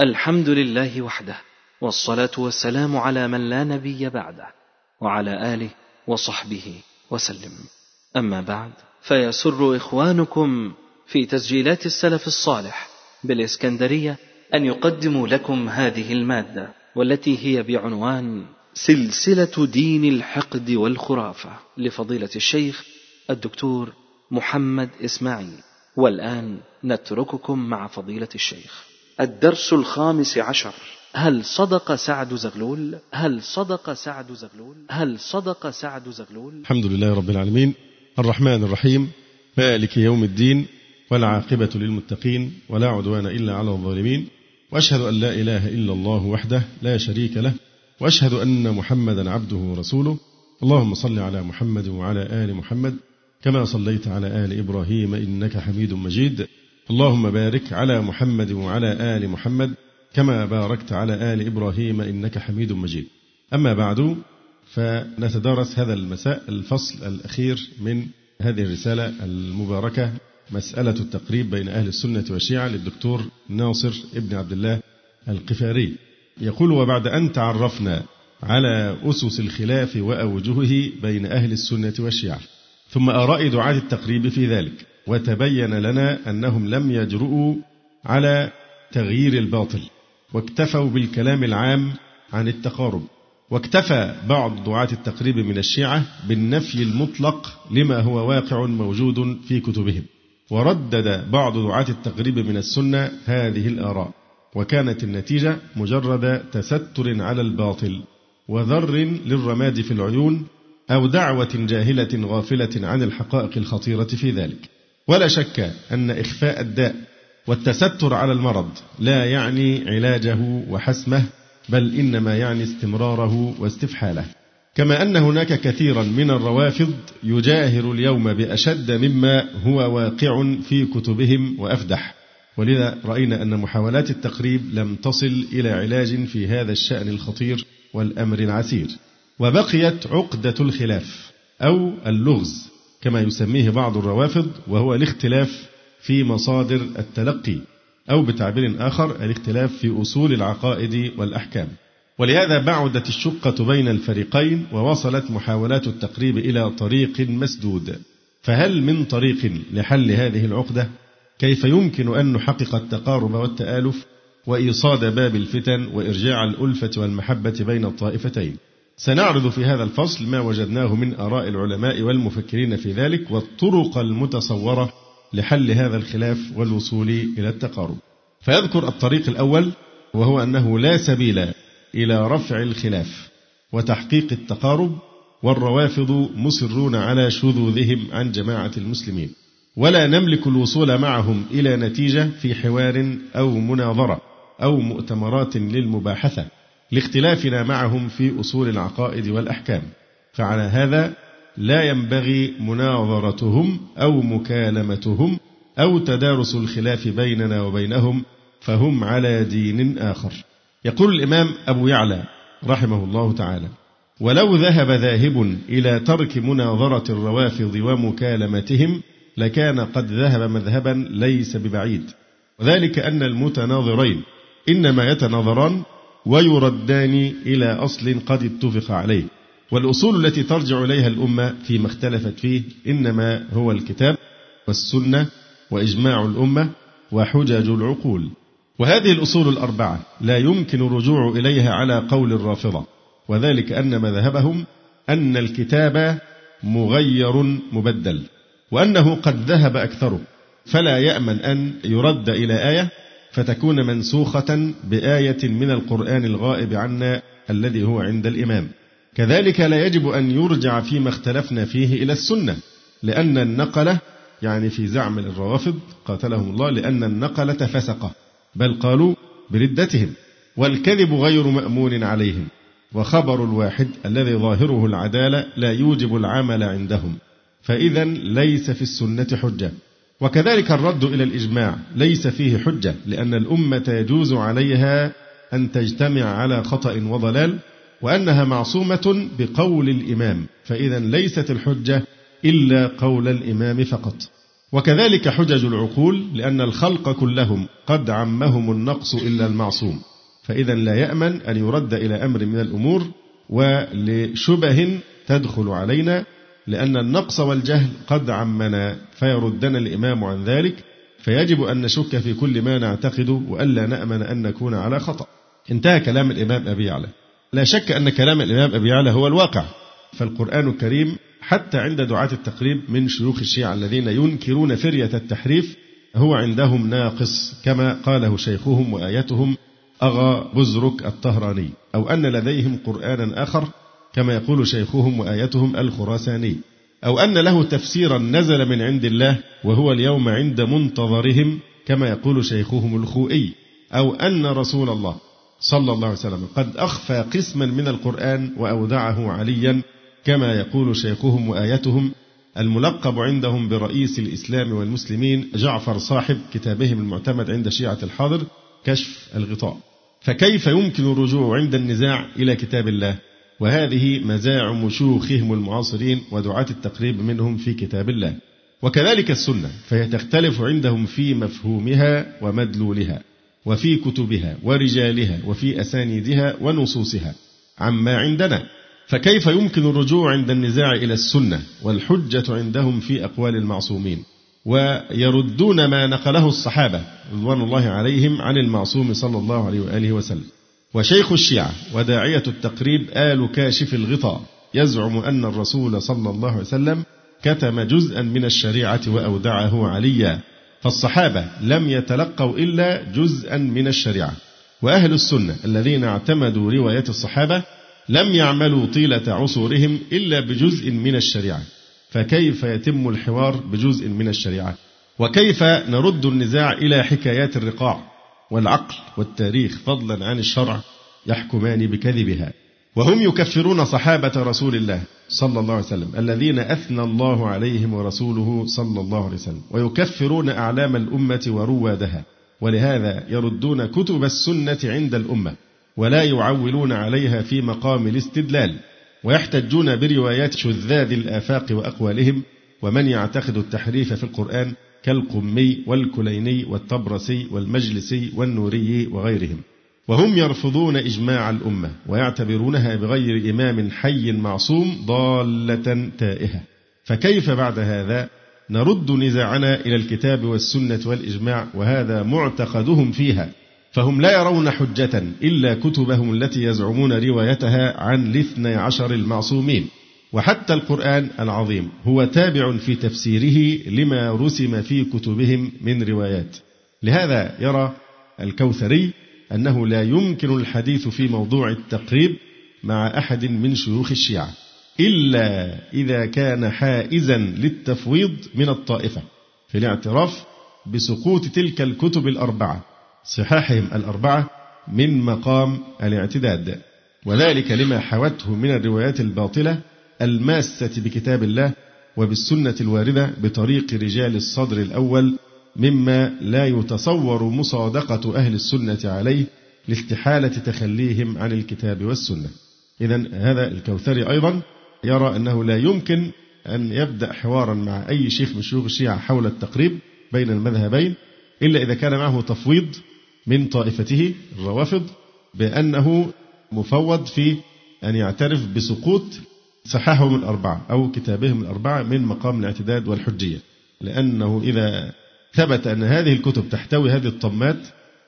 الحمد لله وحده والصلاة والسلام على من لا نبي بعده وعلى آله وصحبه وسلم. أما بعد فيسر إخوانكم في تسجيلات السلف الصالح بالإسكندرية أن يقدموا لكم هذه المادة والتي هي بعنوان سلسلة دين الحقد والخرافة لفضيلة الشيخ الدكتور محمد إسماعيل. والآن نترككم مع فضيلة الشيخ. الدرس الخامس عشر. هل صدق سعد زغلول؟ هل صدق سعد زغلول؟ هل صدق سعد زغلول؟ الحمد لله رب العالمين. الرحمن الرحيم. مالك يوم الدين. والعاقبة للمتقين. ولا عدوان إلا على الظالمين. وأشهد أن لا إله إلا الله وحده لا شريك له. وأشهد أن محمدا عبده ورسوله. اللهم صل على محمد وعلى آل محمد كما صليت على آل إبراهيم إنك حميد مجيد. اللهم بارك على محمد وعلى آل محمد كما باركت على آل إبراهيم إنك حميد مجيد. أما بعد فنتدارس هذا المساء الفصل الأخير من هذه الرسالة المباركة مسألة التقريب بين أهل السنة والشيعة للدكتور ناصر ابن عبد الله القفاري. يقول وبعد أن تعرفنا على أسس الخلاف وأوجهه بين أهل السنة والشيعة ثم آراء دعاة التقريب في ذلك وتبين لنا أنهم لم يجرؤوا على تغيير الباطل واكتفوا بالكلام العام عن التقارب. واكتفى بعض دعاة التقريب من الشيعة بالنفي المطلق لما هو واقع موجود في كتبهم. وردد بعض دعاة التقريب من السنة هذه الآراء. وكانت النتيجة مجرد تستر على الباطل وذر للرماد في العيون أو دعوة جاهلة غافلة عن الحقائق الخطيرة في ذلك. ولا شك أن إخفاء الداء والتستر على المرض لا يعني علاجه وحسمه بل إنما يعني استمراره واستفحاله. كما أن هناك كثيرا من الروافض يجاهر اليوم بأشد مما هو واقع في كتبهم وأفدح. ولذا رأينا أن محاولات التقريب لم تصل إلى علاج في هذا الشأن الخطير والأمر العسير. وبقيت عقدة الخلاف أو اللغز. كما يسميه بعض الروافض وهو الاختلاف في مصادر التلقي أو بتعبير آخر الاختلاف في أصول العقائد والأحكام. ولهذا بعدت الشقة بين الفريقين ووصلت محاولات التقريب إلى طريق مسدود. فهل من طريق لحل هذه العقدة؟ كيف يمكن أن نحقق التقارب والتآلف وإيصاد باب الفتن وإرجاع الألفة والمحبة بين الطائفتين؟ سنعرض في هذا الفصل ما وجدناه من آراء العلماء والمفكرين في ذلك والطرق المتصورة لحل هذا الخلاف والوصول إلى التقارب. فيذكر الطريق الأول وهو أنه لا سبيل إلى رفع الخلاف وتحقيق التقارب والروافض مصرون على شذوذهم عن جماعة المسلمين. ولا نملك الوصول معهم إلى نتيجة في حوار أو مناظرة أو مؤتمرات للمباحثة لاختلافنا معهم في أصول العقائد والأحكام. فعلى هذا لا ينبغي مناظرتهم أو مكالمتهم أو تدارس الخلاف بيننا وبينهم فهم على دين آخر. يقول الإمام أبو يعلى رحمه الله تعالى ولو ذهب ذاهب إلى ترك مناظرة الروافض ومكالمتهم لكان قد ذهب مذهبا ليس ببعيد. وذلك أن المتناظرين إنما يتناظران ويردان إلى أصل قد اتفق عليه. والأصول التي ترجع إليها الأمة فيما اختلفت فيه إنما هو الكتاب والسنة وإجماع الأمة وحجج العقول. وهذه الأصول الأربعة لا يمكن الرجوع إليها على قول الرافضة وذلك أن مذهبهم أن الكتاب مغير مبدل وأنه قد ذهب أكثره فلا يأمن أن يرد إلى آية فتكون منسوخة بآية من القرآن الغائب عنا الذي هو عند الإمام. كذلك لا يجب أن يرجع فيما اختلفنا فيه إلى السنة، لأن النقلة يعني في زعم الروافض قاتلهم الله لأن النقلة فسقة، بل قالوا بردتهم، والكذب غير مأمون عليهم، وخبر الواحد الذي ظاهره العدالة لا يوجب العمل عندهم، فإذا ليس في السنة حجة. وكذلك الرد إلى الإجماع ليس فيه حجة لأن الأمة يجوز عليها أن تجتمع على خطأ وضلال وأنها معصومة بقول الإمام فإذا ليست الحجة إلا قول الإمام فقط. وكذلك حجج العقول لأن الخلق كلهم قد عمهم النقص إلا المعصوم فإذا لا يأمن أن يرد إلى أمر من الأمور ولشبه تدخل علينا لأن النقص والجهل قد عمنا فيردنا الإمام عن ذلك فيجب أن نشك في كل ما نعتقده وألا نأمن أن نكون على خطأ. انتهى كلام الإمام أبي يعلى. لا شك أن كلام الإمام أبي يعلى هو الواقع. فالقرآن الكريم حتى عند دعاة التقريب من شيوخ الشيعة الذين ينكرون فرية التحريف هو عندهم ناقص كما قاله شيخهم وآيتهم أغا بزرك الطهراني. أو أن لديهم قرآنا آخر كما يقول شيخهم وآيتهم الخراساني أو أن له تفسيرا نزل من عند الله وهو اليوم عند منتظرهم كما يقول شيخهم الخوئي أو أن رسول الله صلى الله عليه وسلم قد أخفى قسما من القرآن وأودعه عليا كما يقول شيخهم وآيتهم الملقب عندهم برئيس الإسلام والمسلمين جعفر صاحب كتابهم المعتمد عند شيعة الحاضر كشف الغطاء. فكيف يمكن الرجوع عند النزاع إلى كتاب الله؟ وهذه مزاعم شيوخهم المعاصرين ودعاة التقريب منهم في كتاب الله. وكذلك السنة فهي تختلف عندهم في مفهومها ومدلولها وفي كتبها ورجالها وفي أسانيدها ونصوصها. عما عندنا فكيف يمكن الرجوع عند النزاع إلى السنة والحجة عندهم في أقوال المعصومين؟ ويردون ما نقله الصحابة رضوان الله عليهم عن المعصوم صلى الله عليه وآله وسلم. وشيخ الشيعة وداعية التقريب آل كاشف الغطاء يزعم أن الرسول صلى الله عليه وسلم كتم جزءا من الشريعة وأودعه عليا فالصحابة لم يتلقوا إلا جزءا من الشريعة. وأهل السنة الذين اعتمدوا رواية الصحابة لم يعملوا طيلة عصورهم إلا بجزء من الشريعة. فكيف يتم الحوار بجزء من الشريعة؟ وكيف نرد النزاع إلى حكايات الرقاع؟ والعقل والتاريخ فضلا عن الشرع يحكمان بكذبها. وهم يكفرون صحابة رسول الله صلى الله عليه وسلم الذين أثنى الله عليهم ورسوله صلى الله عليه وسلم ويكفرون أعلام الأمة وروادها. ولهذا يردون كتب السنة عند الأمة ولا يعولون عليها في مقام الاستدلال ويحتجون بروايات شذاذ الآفاق وأقوالهم ومن يعتقد التحريف في القرآن كالقمي والكليني والطبرسي والمجلسي والنوري وغيرهم. وهم يرفضون إجماع الأمة ويعتبرونها بغير إمام حي معصوم ضالة تائهة. فكيف بعد هذا؟ نرد نزاعنا إلى الكتاب والسنة والإجماع وهذا معتقدهم فيها. فهم لا يرون حجة إلا كتبهم التي يزعمون روايتها عن الاثني عشر المعصومين. وحتى القرآن العظيم هو تابع في تفسيره لما رسم في كتبهم من روايات. لهذا يرى الكوثري أنه لا يمكن الحديث في موضوع التقريب مع أحد من شيوخ الشيعة إلا إذا كان حائزا للتفويض من الطائفة. في الاعتراف بسقوط تلك الكتب الأربعة صحاحهم الأربعة من مقام الاعتداد. وذلك لما حوته من الروايات الباطلة الماسة بكتاب الله وبالسنة الواردة بطريق رجال الصدر الأول مما لا يتصور مصادقة أهل السنة عليه لاستحالة تخليهم عن الكتاب والسنة. إذا هذا الكوثري أيضا يرى أنه لا يمكن أن يبدأ حوارا مع أي شيخ من شيوخ الشيعة حول التقريب بين المذهبين إلا إذا كان معه تفويض من طائفته الروافض بأنه مفوض في أن يعترف بسقوط صحاحهم الأربعة أو كتابهم الأربعة من مقام الاعتداد والحجية لأنه إذا ثبت أن هذه الكتب تحتوي هذه الطمات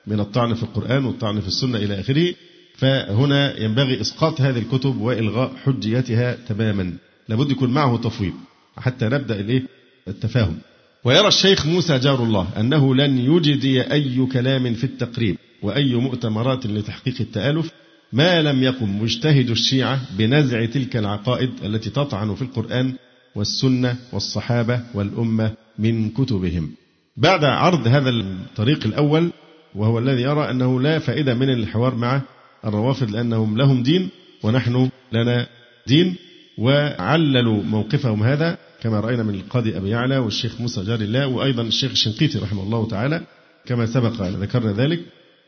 من الطعن في القرآن والطعن في السنة إلى آخره فهنا ينبغي إسقاط هذه الكتب وإلغاء حجيتها تماما. لابد يكون معه تفويض حتى نبدأ الإيه؟ التفاهم. ويرى الشيخ موسى جار الله أنه لن يجدي أي كلام في التقريب وأي مؤتمرات لتحقيق التآلف ما لم يقم مجتهد الشيعة بنزع تلك العقائد التي تطعن في القرآن والسنة والصحابة والأمة من كتبهم. بعد عرض هذا الطريق الأول وهو الذي يرى أنه لا فائدة من الحوار مع الروافض لأنهم لهم دين ونحن لنا دين وعللوا موقفهم هذا كما رأينا من القاضي أبي يعلى والشيخ موسى جار الله وأيضا الشيخ الشنقيطي رحمه الله تعالى كما سبق ذكرنا ذلك.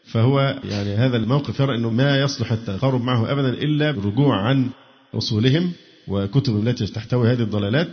فهو يعني هذا الموقف يرى أنه ما يصلح التقارب معه أبدا إلا بالرجوع عن أصولهم وكتب التي تحتوي هذه الضلالات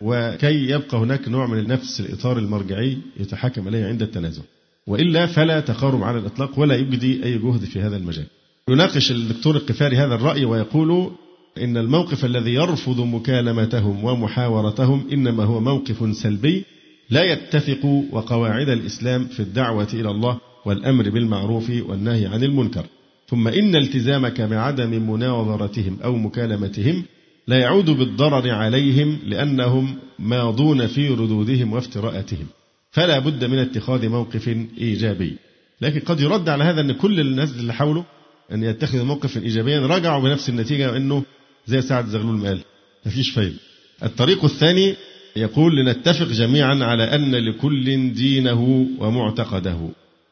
وكي يبقى هناك نوع من نفس الإطار المرجعي يتحكم إليه عند التنازع وإلا فلا تقارب على الإطلاق ولا يبدي أي جهد في هذا المجال. يناقش الدكتور القفاري هذا الرأي ويقول إن الموقف الذي يرفض مكالمتهم ومحاورتهم إنما هو موقف سلبي لا يتفق وقواعد الإسلام في الدعوة إلى الله والأمر بالمعروف والنهي عن المنكر. ثم إن التزامك بعدم مناظرتهم أو مكالمتهم لا يعود بالضرر عليهم لأنهم ماضون في ردودهم وافتراءاتهم. فلا بد من اتخاذ موقف إيجابي. لكن قد يرد على هذا أن كل الناس اللي حوله أن يتخذ موقفا إيجابيا رجعوا بنفس النتيجة أنه زي سعد زغلول ما قال مفيش فايدة. الطريق الثاني يقول لنتفق جميعا على أن لكل دينه ومعتقده.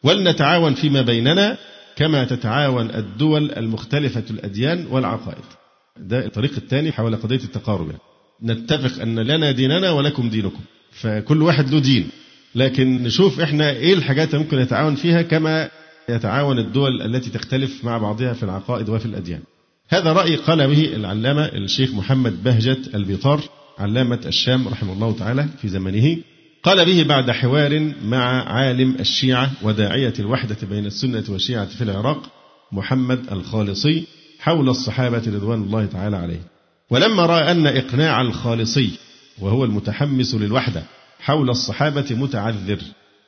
ولنتعاون فيما بيننا كما تتعاون الدول المختلفة الأديان والعقائد. ده الطريق الثاني حول قضية التقارب. نتفق أن لنا ديننا ولكم دينكم. فكل واحد له دين. لكن نشوف إحنا إيه الحاجات اللي ممكن نتعاون فيها كما يتعاون الدول التي تختلف مع بعضها في العقائد وفي الأديان. هذا رأي قال به العلامة الشيخ محمد بهجت البيطار علامة الشام رحمه الله تعالى في زمنه. قال به بعد حوار مع عالم الشيعة وداعية الوحدة بين السنة والشيعة في العراق محمد الخالصي حول الصحابة رضوان الله تعالى عليه. ولما رأى أن إقناع الخالصي وهو المتحمس للوحدة حول الصحابة متعذر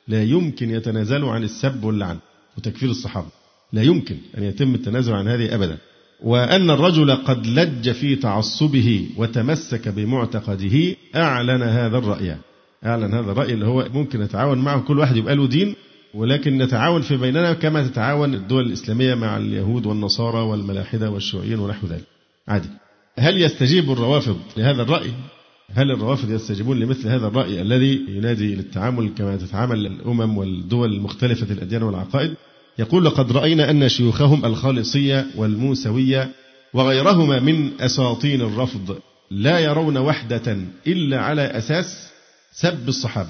لا يمكن يتنازل عن السب واللعن. وتكفير الصحابة لا يمكن أن يتم التنازل عن هذه أبدا. وأن الرجل قد لج في تعصبه وتمسك بمعتقده أعلن هذا الرأي. أعلن هذا الرأي اللي هو ممكن نتعاون معه كل واحد يبقى له دين ولكن نتعاون في بيننا كما تتعاون الدول الإسلامية مع اليهود والنصارى والملاحدة والشيوعيين ونحو ذلك. عادي. هل يستجيب الروافض لهذا الرأي؟ هل الروافض يستجيبون لمثل هذا الرأي الذي ينادي للتعامل كما تتعامل الأمم والدول المختلفة الأديان والعقائد؟ يقول لقد رأينا أن شيوخهم الخالصية والموسوية وغيرهما من أساطين الرفض لا يرون وحدة إلا على أساس سب الصحابة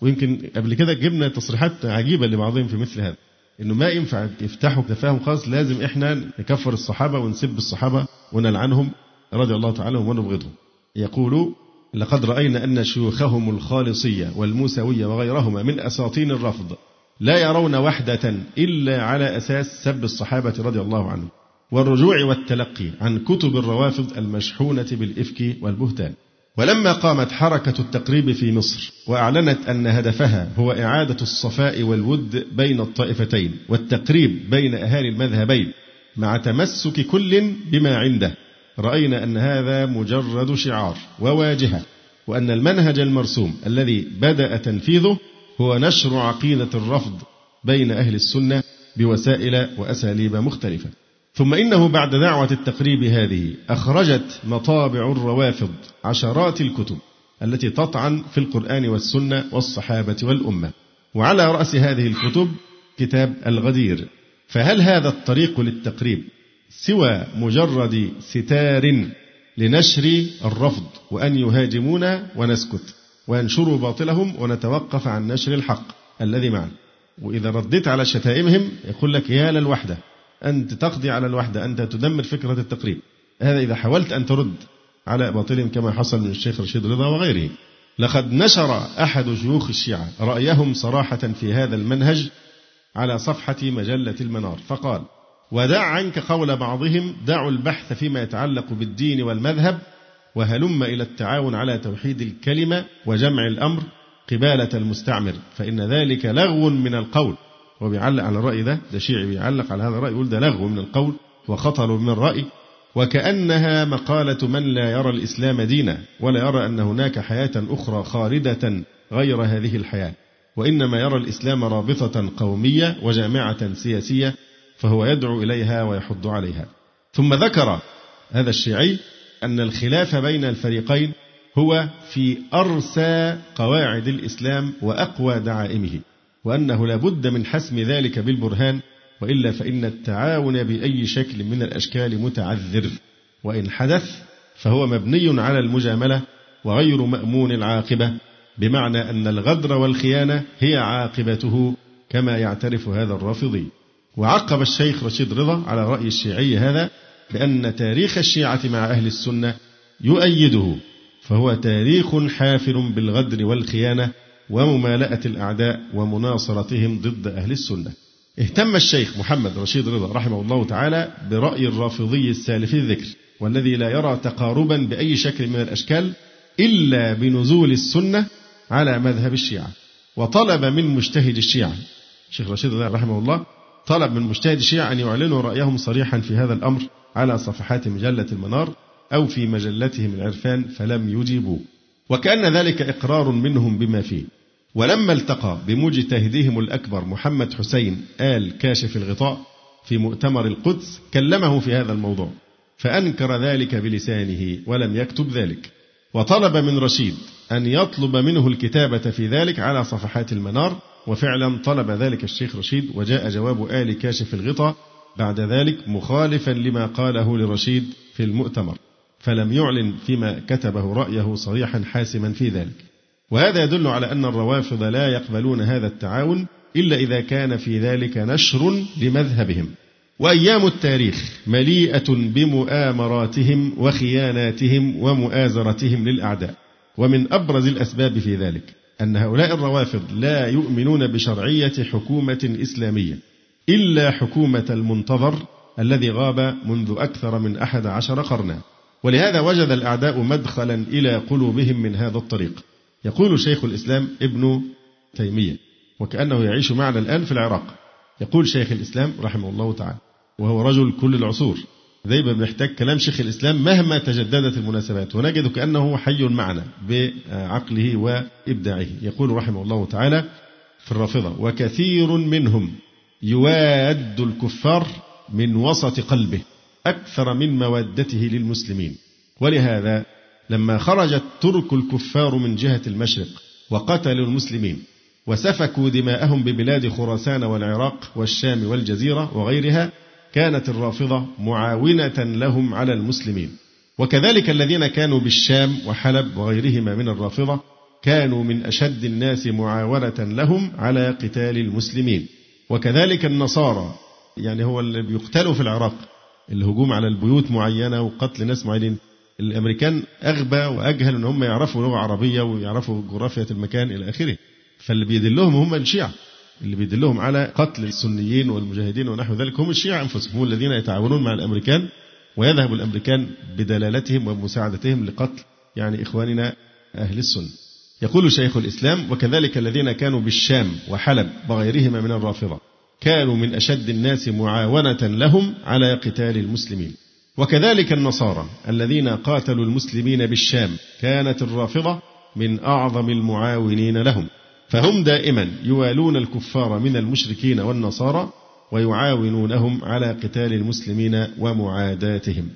ويمكن قبل كده جبنا تصريحات عجيبة لبعضهم في مثل هذا إنه ما ينفع يفتحوا تفاهم خاص لازم إحنا نكفر الصحابة ونسب الصحابة ونلعنهم رضي الله تعالى ونبغضهم. يقول لقد رأينا أن شيوخهم الخالصية والموسوية وغيرهما من أساطين الرفض لا يرون وحدة إلا على أساس سب الصحابة رضي الله عنهم والرجوع والتلقي عن كتب الروافض المشحونة بالإفك والبهتان ولما قامت حركة التقريب في مصر وأعلنت أن هدفها هو إعادة الصفاء والود بين الطائفتين والتقريب بين أهالي المذهبين مع تمسك كل بما عنده رأينا أن هذا مجرد شعار وواجهة وأن المنهج المرسوم الذي بدأ تنفيذه هو نشر عقيدة الرفض بين أهل السنة بوسائل وأساليب مختلفة. ثم إنه بعد دعوة التقريب هذه أخرجت مطابع الروافض عشرات الكتب التي تطعن في القرآن والسنة والصحابة والأمة. وعلى رأس هذه الكتب كتاب الغدير. فهل هذا الطريق للتقريب سوى مجرد ستار لنشر الرفض وأن يهاجمونا ونسكت وينشروا باطلهم ونتوقف عن نشر الحق الذي معنا وإذا رديت على شتائمهم يقول لك يا للوحدة أنت تقضي على الوحدة أنت تدمر فكرة التقريب. هذا إذا حاولت أن ترد على باطلهم كما حصل من الشيخ رشيد رضا وغيره. لقد نشر أحد شيوخ الشيعة رأيهم صراحة في هذا المنهج على صفحة مجلة المنار فقال ودع عنك قول بعضهم دعوا البحث فيما يتعلق بالدين والمذهب وهلم إلى التعاون على توحيد الكلمة وجمع الأمر قبالة المستعمر فإن ذلك لغو من القول. وبيعلق على الرأي ده ده شيعي بيعلق على هذا الرأي يقول ده لغو من القول وخطر من الرأي وكأنها مقالة من لا يرى الإسلام دينا ولا يرى أن هناك حياة أخرى خالدة غير هذه الحياة. وإنما يرى الإسلام رابطة قومية وجامعة سياسية فهو يدعو إليها ويحض عليها. ثم ذكر هذا الشيعي أن الخلاف بين الفريقين هو في أرسى قواعد الإسلام وأقوى دعائمه. وأنه لا بد من حسم ذلك بالبرهان وإلا فإن التعاون بأي شكل من الأشكال متعذر. وإن حدث فهو مبني على المجاملة وغير مأمون العاقبة بمعنى أن الغدر والخيانة هي عاقبته كما يعترف هذا الرافضي. وعقب الشيخ رشيد رضا على رأي الشيعي هذا بأن تاريخ الشيعة مع أهل السنة يؤيده فهو تاريخ حافل بالغدر والخيانة وممالأة الأعداء ومناصرتهم ضد أهل السنة. اهتم الشيخ محمد رشيد رضا رحمه الله تعالى برأي الرافضي السالف الذكر والذي لا يرى تقاربا بأي شكل من الأشكال إلا بنزول السنة على مذهب الشيعة. وطلب من مجتهد الشيعة الشيخ رشيد رحمه الله طلب من مجتهد الشيعة أن يعلنوا رأيهم صريحا في هذا الأمر على صفحات مجلة المنار أو في مجلتهم العرفان فلم يجيبوا وكأن ذلك إقرار منهم بما فيه. ولما التقى بمجتهدهم الأكبر محمد حسين آل كاشف الغطاء في مؤتمر القدس كلمه في هذا الموضوع فأنكر ذلك بلسانه ولم يكتب ذلك. وطلب من رشيد أن يطلب منه الكتابة في ذلك على صفحات المنار وفعلا طلب ذلك الشيخ رشيد وجاء جواب آل كاشف الغطاء بعد ذلك مخالفا لما قاله لرشيد في المؤتمر. فلم يعلن فيما كتبه رأيه صريحا حاسما في ذلك. وهذا يدل على أن الروافض لا يقبلون هذا التعاون إلا إذا كان في ذلك نشر لمذهبهم. وأيام التاريخ مليئة بمؤامراتهم وخياناتهم ومؤازرتهم للأعداء. ومن أبرز الأسباب في ذلك أن هؤلاء الروافض لا يؤمنون بشرعية حكومة إسلامية إلا حكومة المنتظر الذي غاب منذ أكثر من أحد عشر قرنا. ولهذا وجد الأعداء مدخلا إلى قلوبهم من هذا الطريق. يقول شيخ الإسلام ابن تيمية وكأنه يعيش معنا الآن في العراق. يقول شيخ الإسلام رحمه الله تعالى وهو رجل كل العصور. دايما بنحتاج كلام شيخ الإسلام مهما تجددت المناسبات ونجد كأنه حي معنا بعقله وإبداعه. يقول رحمه الله تعالى في الرافضة وكثير منهم يواد الكفار من وسط قلبه. أكثر من مودته للمسلمين. ولهذا لما خرج الترك الكفار من جهة المشرق وقتلوا المسلمين وسفكوا دماءهم ببلاد خراسان والعراق والشام والجزيرة وغيرها كانت الرافضة معاونة لهم على المسلمين. وكذلك الذين كانوا بالشام وحلب وغيرهما من الرافضة كانوا من أشد الناس معاونة لهم على قتال المسلمين. وكذلك النصارى يعني هو اللي بيقتلوا في العراق الهجوم على البيوت معينة وقتل ناس معينين. الأمريكان أغبى وأجهل إن هم يعرفوا لغة عربية ويعرفوا جغرافيا المكان إلى آخره. فاللي بيدلهم هم الشيعة. اللي بيدلهم على قتل السنيين والمجاهدين ونحو ذلك هم الشيعة أنفسهم هم الذين يتعاونون مع الأمريكان ويذهب الأمريكان بدلالتهم ومساعدتهم لقتل يعني إخواننا أهل السنة. يقول شيخ الإسلام وكذلك الذين كانوا بالشام وحلب وغيرهما من الرافضة كانوا من أشد الناس معاونة لهم على قتال المسلمين. وكذلك النصارى الذين قاتلوا المسلمين بالشام كانت الرافضة من أعظم المعاونين لهم. فهم دائما يوالون الكفار من المشركين والنصارى ويعاونونهم على قتال المسلمين ومعاداتهم.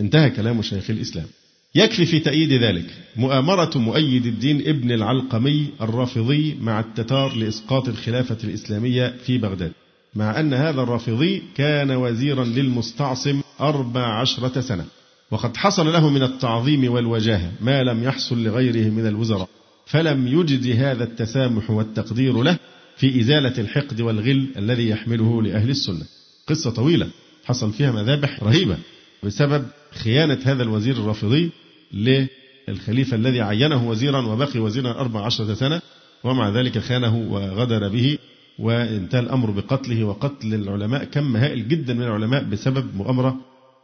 انتهى كلام شيخ الإسلام. يكفي في تأييد ذلك مؤامرة مؤيد الدين ابن العلقمي الرافضي مع التتار لإسقاط الخلافة الإسلامية في بغداد. مع أن هذا الرافضي كان وزيرا للمستعصم أربع عشرة سنة وقد حصل له من التعظيم والوجاهة ما لم يحصل لغيره من الوزراء فلم يجد هذا التسامح والتقدير له في إزالة الحقد والغل الذي يحمله لأهل السنة. قصة طويلة حصل فيها مذابح رهيبة بسبب خيانة هذا الوزير الرافضي للخليفة الذي عينه وزيرا وبقي وزيرا أربع عشرة سنة ومع ذلك خانه وغدر به وانتهى الأمر بقتله وقتل العلماء. كم هائل جدا من العلماء بسبب مؤامرة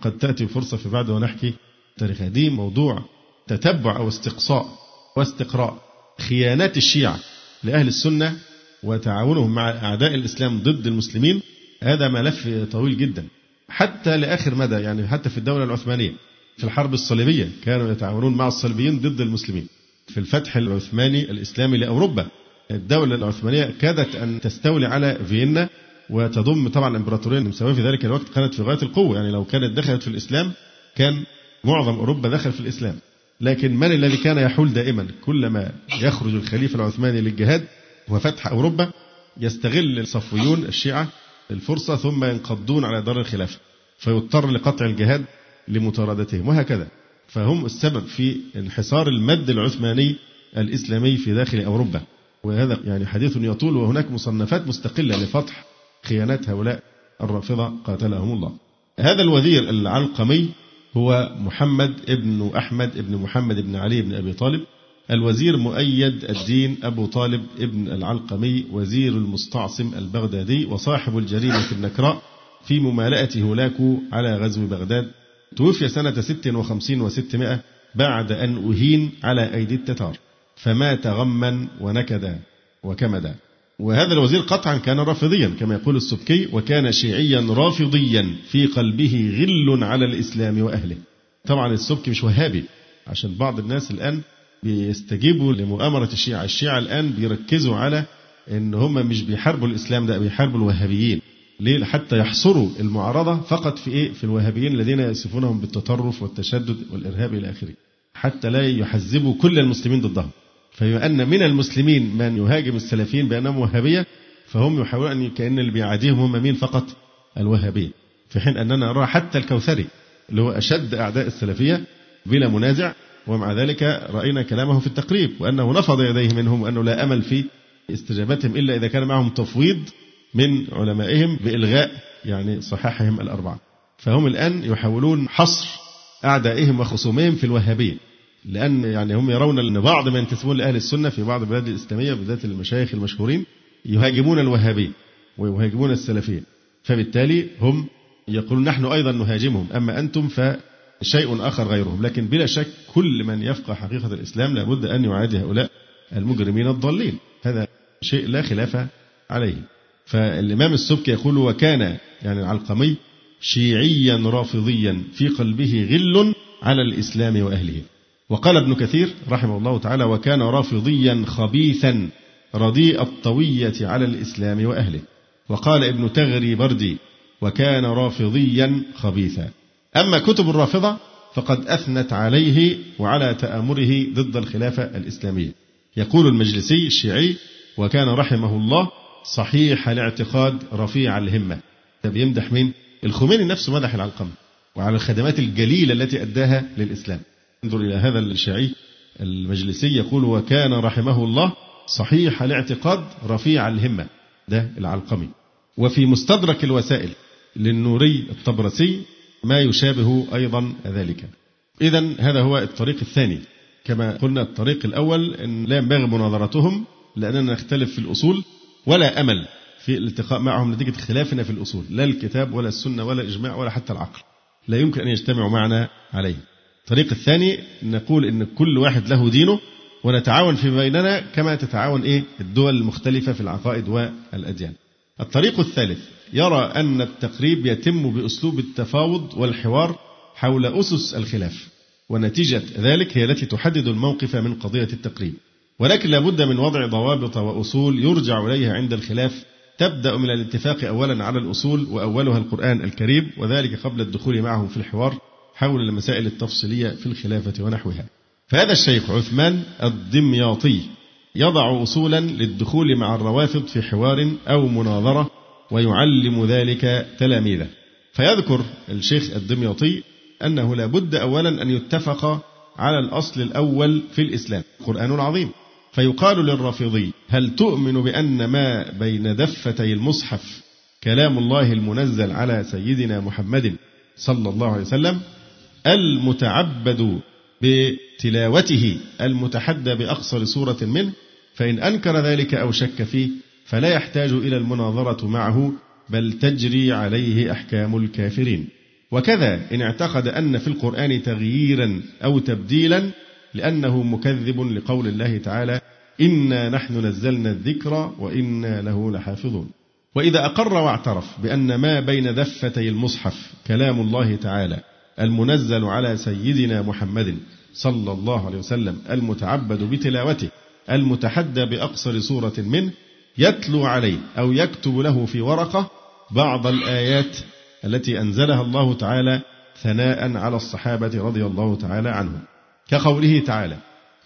قد تأتي فرصة في بعد ونحكي تاريخها دي موضوع تتبع أو استقصاء واستقراء خيانات الشيعة لأهل السنة وتعاونهم مع أعداء الإسلام ضد المسلمين. هذا ملف طويل جدا. حتى لآخر مدى يعني حتى في الدولة العثمانية في الحرب الصليبية كانوا يتعاونون مع الصليبيين ضد المسلمين. في الفتح العثماني الإسلامي لأوروبا الدولة العثمانية كادت أن تستولي على فيينا وتضم طبعا الإمبراطورية النمساوية في ذلك الوقت كانت في غاية القوة. يعني لو كانت دخلت في الإسلام كان معظم أوروبا دخل في الإسلام. لكن من الذي كان يحول دائما؟ كلما يخرج الخليفة العثماني للجهاد وفتح أوروبا يستغل الصفويون الشيعة الفرصة ثم ينقضون على دار الخلافة فيضطر لقطع الجهاد لمطاردتهم وهكذا. فهم السبب في انحصار المد العثماني الإسلامي في داخل أوروبا. وهذا يعني حديث يطول وهناك مصنفات مستقلة لفتح خيانات هؤلاء الرافضة قاتلهم الله. هذا الوزير العلقمي هو محمد ابن أحمد ابن محمد بن علي بن أبي طالب الوزير مؤيد الدين أبو طالب ابن العلقمي وزير المستعصم البغدادي وصاحب الجريمة النكراء في ممالأة هولاكو على غزو بغداد. توفي سنة ست وخمسين وستمائة بعد أن أهين على أيدي التتار. فمات غما ونكدا وكمدا. وهذا الوزير قطعا كان رافضيا كما يقول السبكي وكان شيعيا رافضيا في قلبه غل على الإسلام وأهله. طبعا السبكي مش وهابي عشان بعض الناس الآن بيستجيبوا لمؤامرة الشيعة. الشيعة الآن بيركزوا على إن هم مش بيحاربوا الإسلام ده بيحاربوا الوهابيين. ليه؟ حتى يحصروا المعارضة فقط في إيه؟ في الوهابيين الذين يصفونهم بالتطرف والتشدد والإرهاب إلى آخره حتى لا يحزبوا كل المسلمين ضدهم. فبما أن من المسلمين من يهاجم السلفيين بأنهم وهابية فهم يحاولون ان كأن اللي بيعاديهم هم مين فقط؟ الوهابية. في حين أننا نرى حتى الكوثري اللي هو أشد أعداء السلفية بلا منازع ومع ذلك رأينا كلامه في التقريب وأنه نفض يديه منهم وأنه لا أمل في استجابتهم إلا إذا كان معهم تفويض من علمائهم بإلغاء يعني صحاحهم الأربعة. فهم الآن يحاولون حصر أعدائهم وخصومهم في الوهابية. لأن يعني هم يرون أن بعض من ينتسبون لأهل السنة في بعض البلاد الإسلامية بالذات المشايخ المشهورين يهاجمون الوهابية ويهاجمون السلفية فبالتالي هم يقولون نحن أيضا نهاجمهم أما أنتم فشيء آخر غيرهم. لكن بلا شك كل من يفقه حقيقة الإسلام لابد أن يعادي هؤلاء المجرمين الضالين. هذا شيء لا خلاف عليه. فالإمام السبكي يقول وكان يعني العلقمي شيعيا رافضيا في قلبه غل على الإسلام وأهله. وقال ابن كثير رحمه الله تعالى وكان رافضيا خبيثا رديء الطوية على الإسلام وأهله وقال ابن تغري بردي وكان رافضيا خبيثا أما كتب الرافضة فقد أثنت عليه وعلى تآمره ضد الخلافة الإسلامية يقول المجلسي الشيعي وكان رحمه الله صحيح الاعتقاد رفيع الهمة ده بيمدح مين؟ الخميني نفسه مدح العلقمة وعلى الخدمات الجليلة التي أداها للإسلام. انظر إلى هذا الشيعي المجلسي يقول وكان رحمه الله صحيح الاعتقاد رفيع الهمة ده العلقمي. وفي مستدرك الوسائل للنوري الطبرسي ما يشابه أيضا ذلك. إذا هذا هو الطريق الثاني. كما قلنا الطريق الأول أن لا ينبغي مناظرتهم لأننا نختلف في الأصول ولا أمل في الالتقاء معهم نتيجة خلافنا في الأصول لا الكتاب ولا السنة ولا الإجماع ولا حتى العقل. لا يمكن أن يجتمعوا معنا عليه. الطريق الثاني نقول أن كل واحد له دينه ونتعاون في بيننا كما تتعاون إيه؟ الدول المختلفة في العقائد والأديان. الطريق الثالث يرى أن التقريب يتم بأسلوب التفاوض والحوار حول أسس الخلاف ونتيجة ذلك هي التي تحدد الموقف من قضية التقريب. ولكن لابد من وضع ضوابط وأصول يرجع إليها عند الخلاف. تبدأ من الاتفاق أولا على الأصول وأولها القرآن الكريم وذلك قبل الدخول معهم في الحوار. حول المسائل التفصيلية في الخلافة ونحوها. فهذا الشيخ عثمان الدمياطي يضع أصولا للدخول مع الروافض في حوار أو مناظرة ويعلم ذلك تلاميذه. فيذكر الشيخ الدمياطي أنه لا بد أولا أن يتفق على الأصل الأول في الإسلام. القرآن العظيم فيقال للرافضي هل تؤمن بأن ما بين دفتي المصحف كلام الله المنزل على سيدنا محمد صلى الله عليه وسلم؟ المتعبد بتلاوته المتحدى بأقصر سورة منه فإن أنكر ذلك أو شك فيه فلا يحتاج إلى المناظرة معه بل تجري عليه أحكام الكافرين. وكذا إن اعتقد أن في القرآن تغييرا أو تبديلا لأنه مكذب لقول الله تعالى إنا نحن نزلنا الذكر وإنا له لحافظون وإذا أقر واعترف بأن ما بين دفتي المصحف كلام الله تعالى المنزل على سيدنا محمد صلى الله عليه وسلم المتعبد بتلاوته المتحدى بأقصر سورة منه يتلو عليه أو يكتب له في ورقة بعض الآيات التي أنزلها الله تعالى ثناء على الصحابة رضي الله تعالى عنهم. كقوله تعالى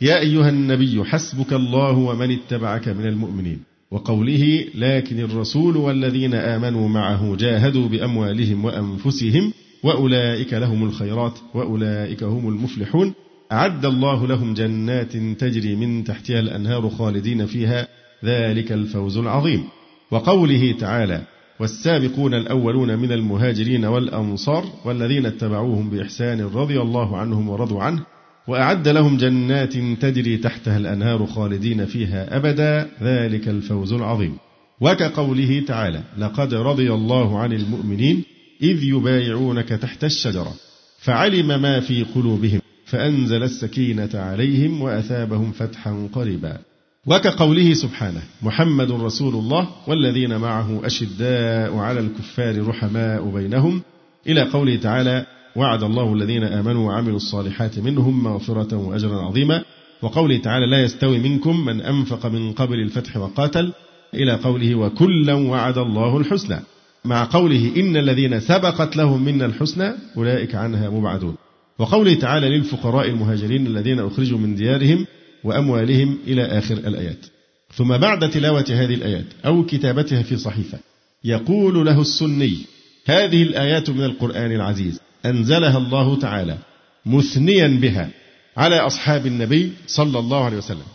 يا أيها النبي حسبك الله ومن اتبعك من المؤمنين وقوله لكن الرسول والذين آمنوا معه جاهدوا بأموالهم وأنفسهم وأولئك لهم الخيرات وأولئك هم المفلحون. أعد الله لهم جنات تجري من تحتها الأنهار خالدين فيها. ذلك الفوز العظيم. وقوله تعالى والسابقون الأولون من المهاجرين والأنصار والذين اتبعوهم بإحسان رضي الله عنهم ورضوا عنه. وأعد لهم جنات تجري تحتها الأنهار خالدين فيها أبدا. ذلك الفوز العظيم. وكقوله تعالى لقد رضي الله عن المؤمنين. إذ يبايعونك تحت الشجرة فعلم ما في قلوبهم فأنزل السكينة عليهم وأثابهم فتحا قريبا. وكقوله سبحانه محمد رسول الله والذين معه أشداء على الكفار رحماء بينهم إلى قوله تعالى وعد الله الذين آمنوا وعملوا الصالحات منهم مغفرة وأجرا عظيما. وقوله تعالى لا يستوي منكم من أنفق من قبل الفتح وقاتل. إلى قوله وكلا وعد الله الحسنى. مع قوله إن الذين سبقت لهم منا الحسنى أولئك عنها مبعدون. وقوله تعالى للفقراء المهاجرين الذين أخرجوا من ديارهم وأموالهم إلى آخر الآيات. ثم بعد تلاوة هذه الآيات أو كتابتها في صحيفة يقول له السني هذه الآيات من القرآن العزيز أنزلها الله تعالى مثنيا بها على أصحاب النبي صلى الله عليه وسلم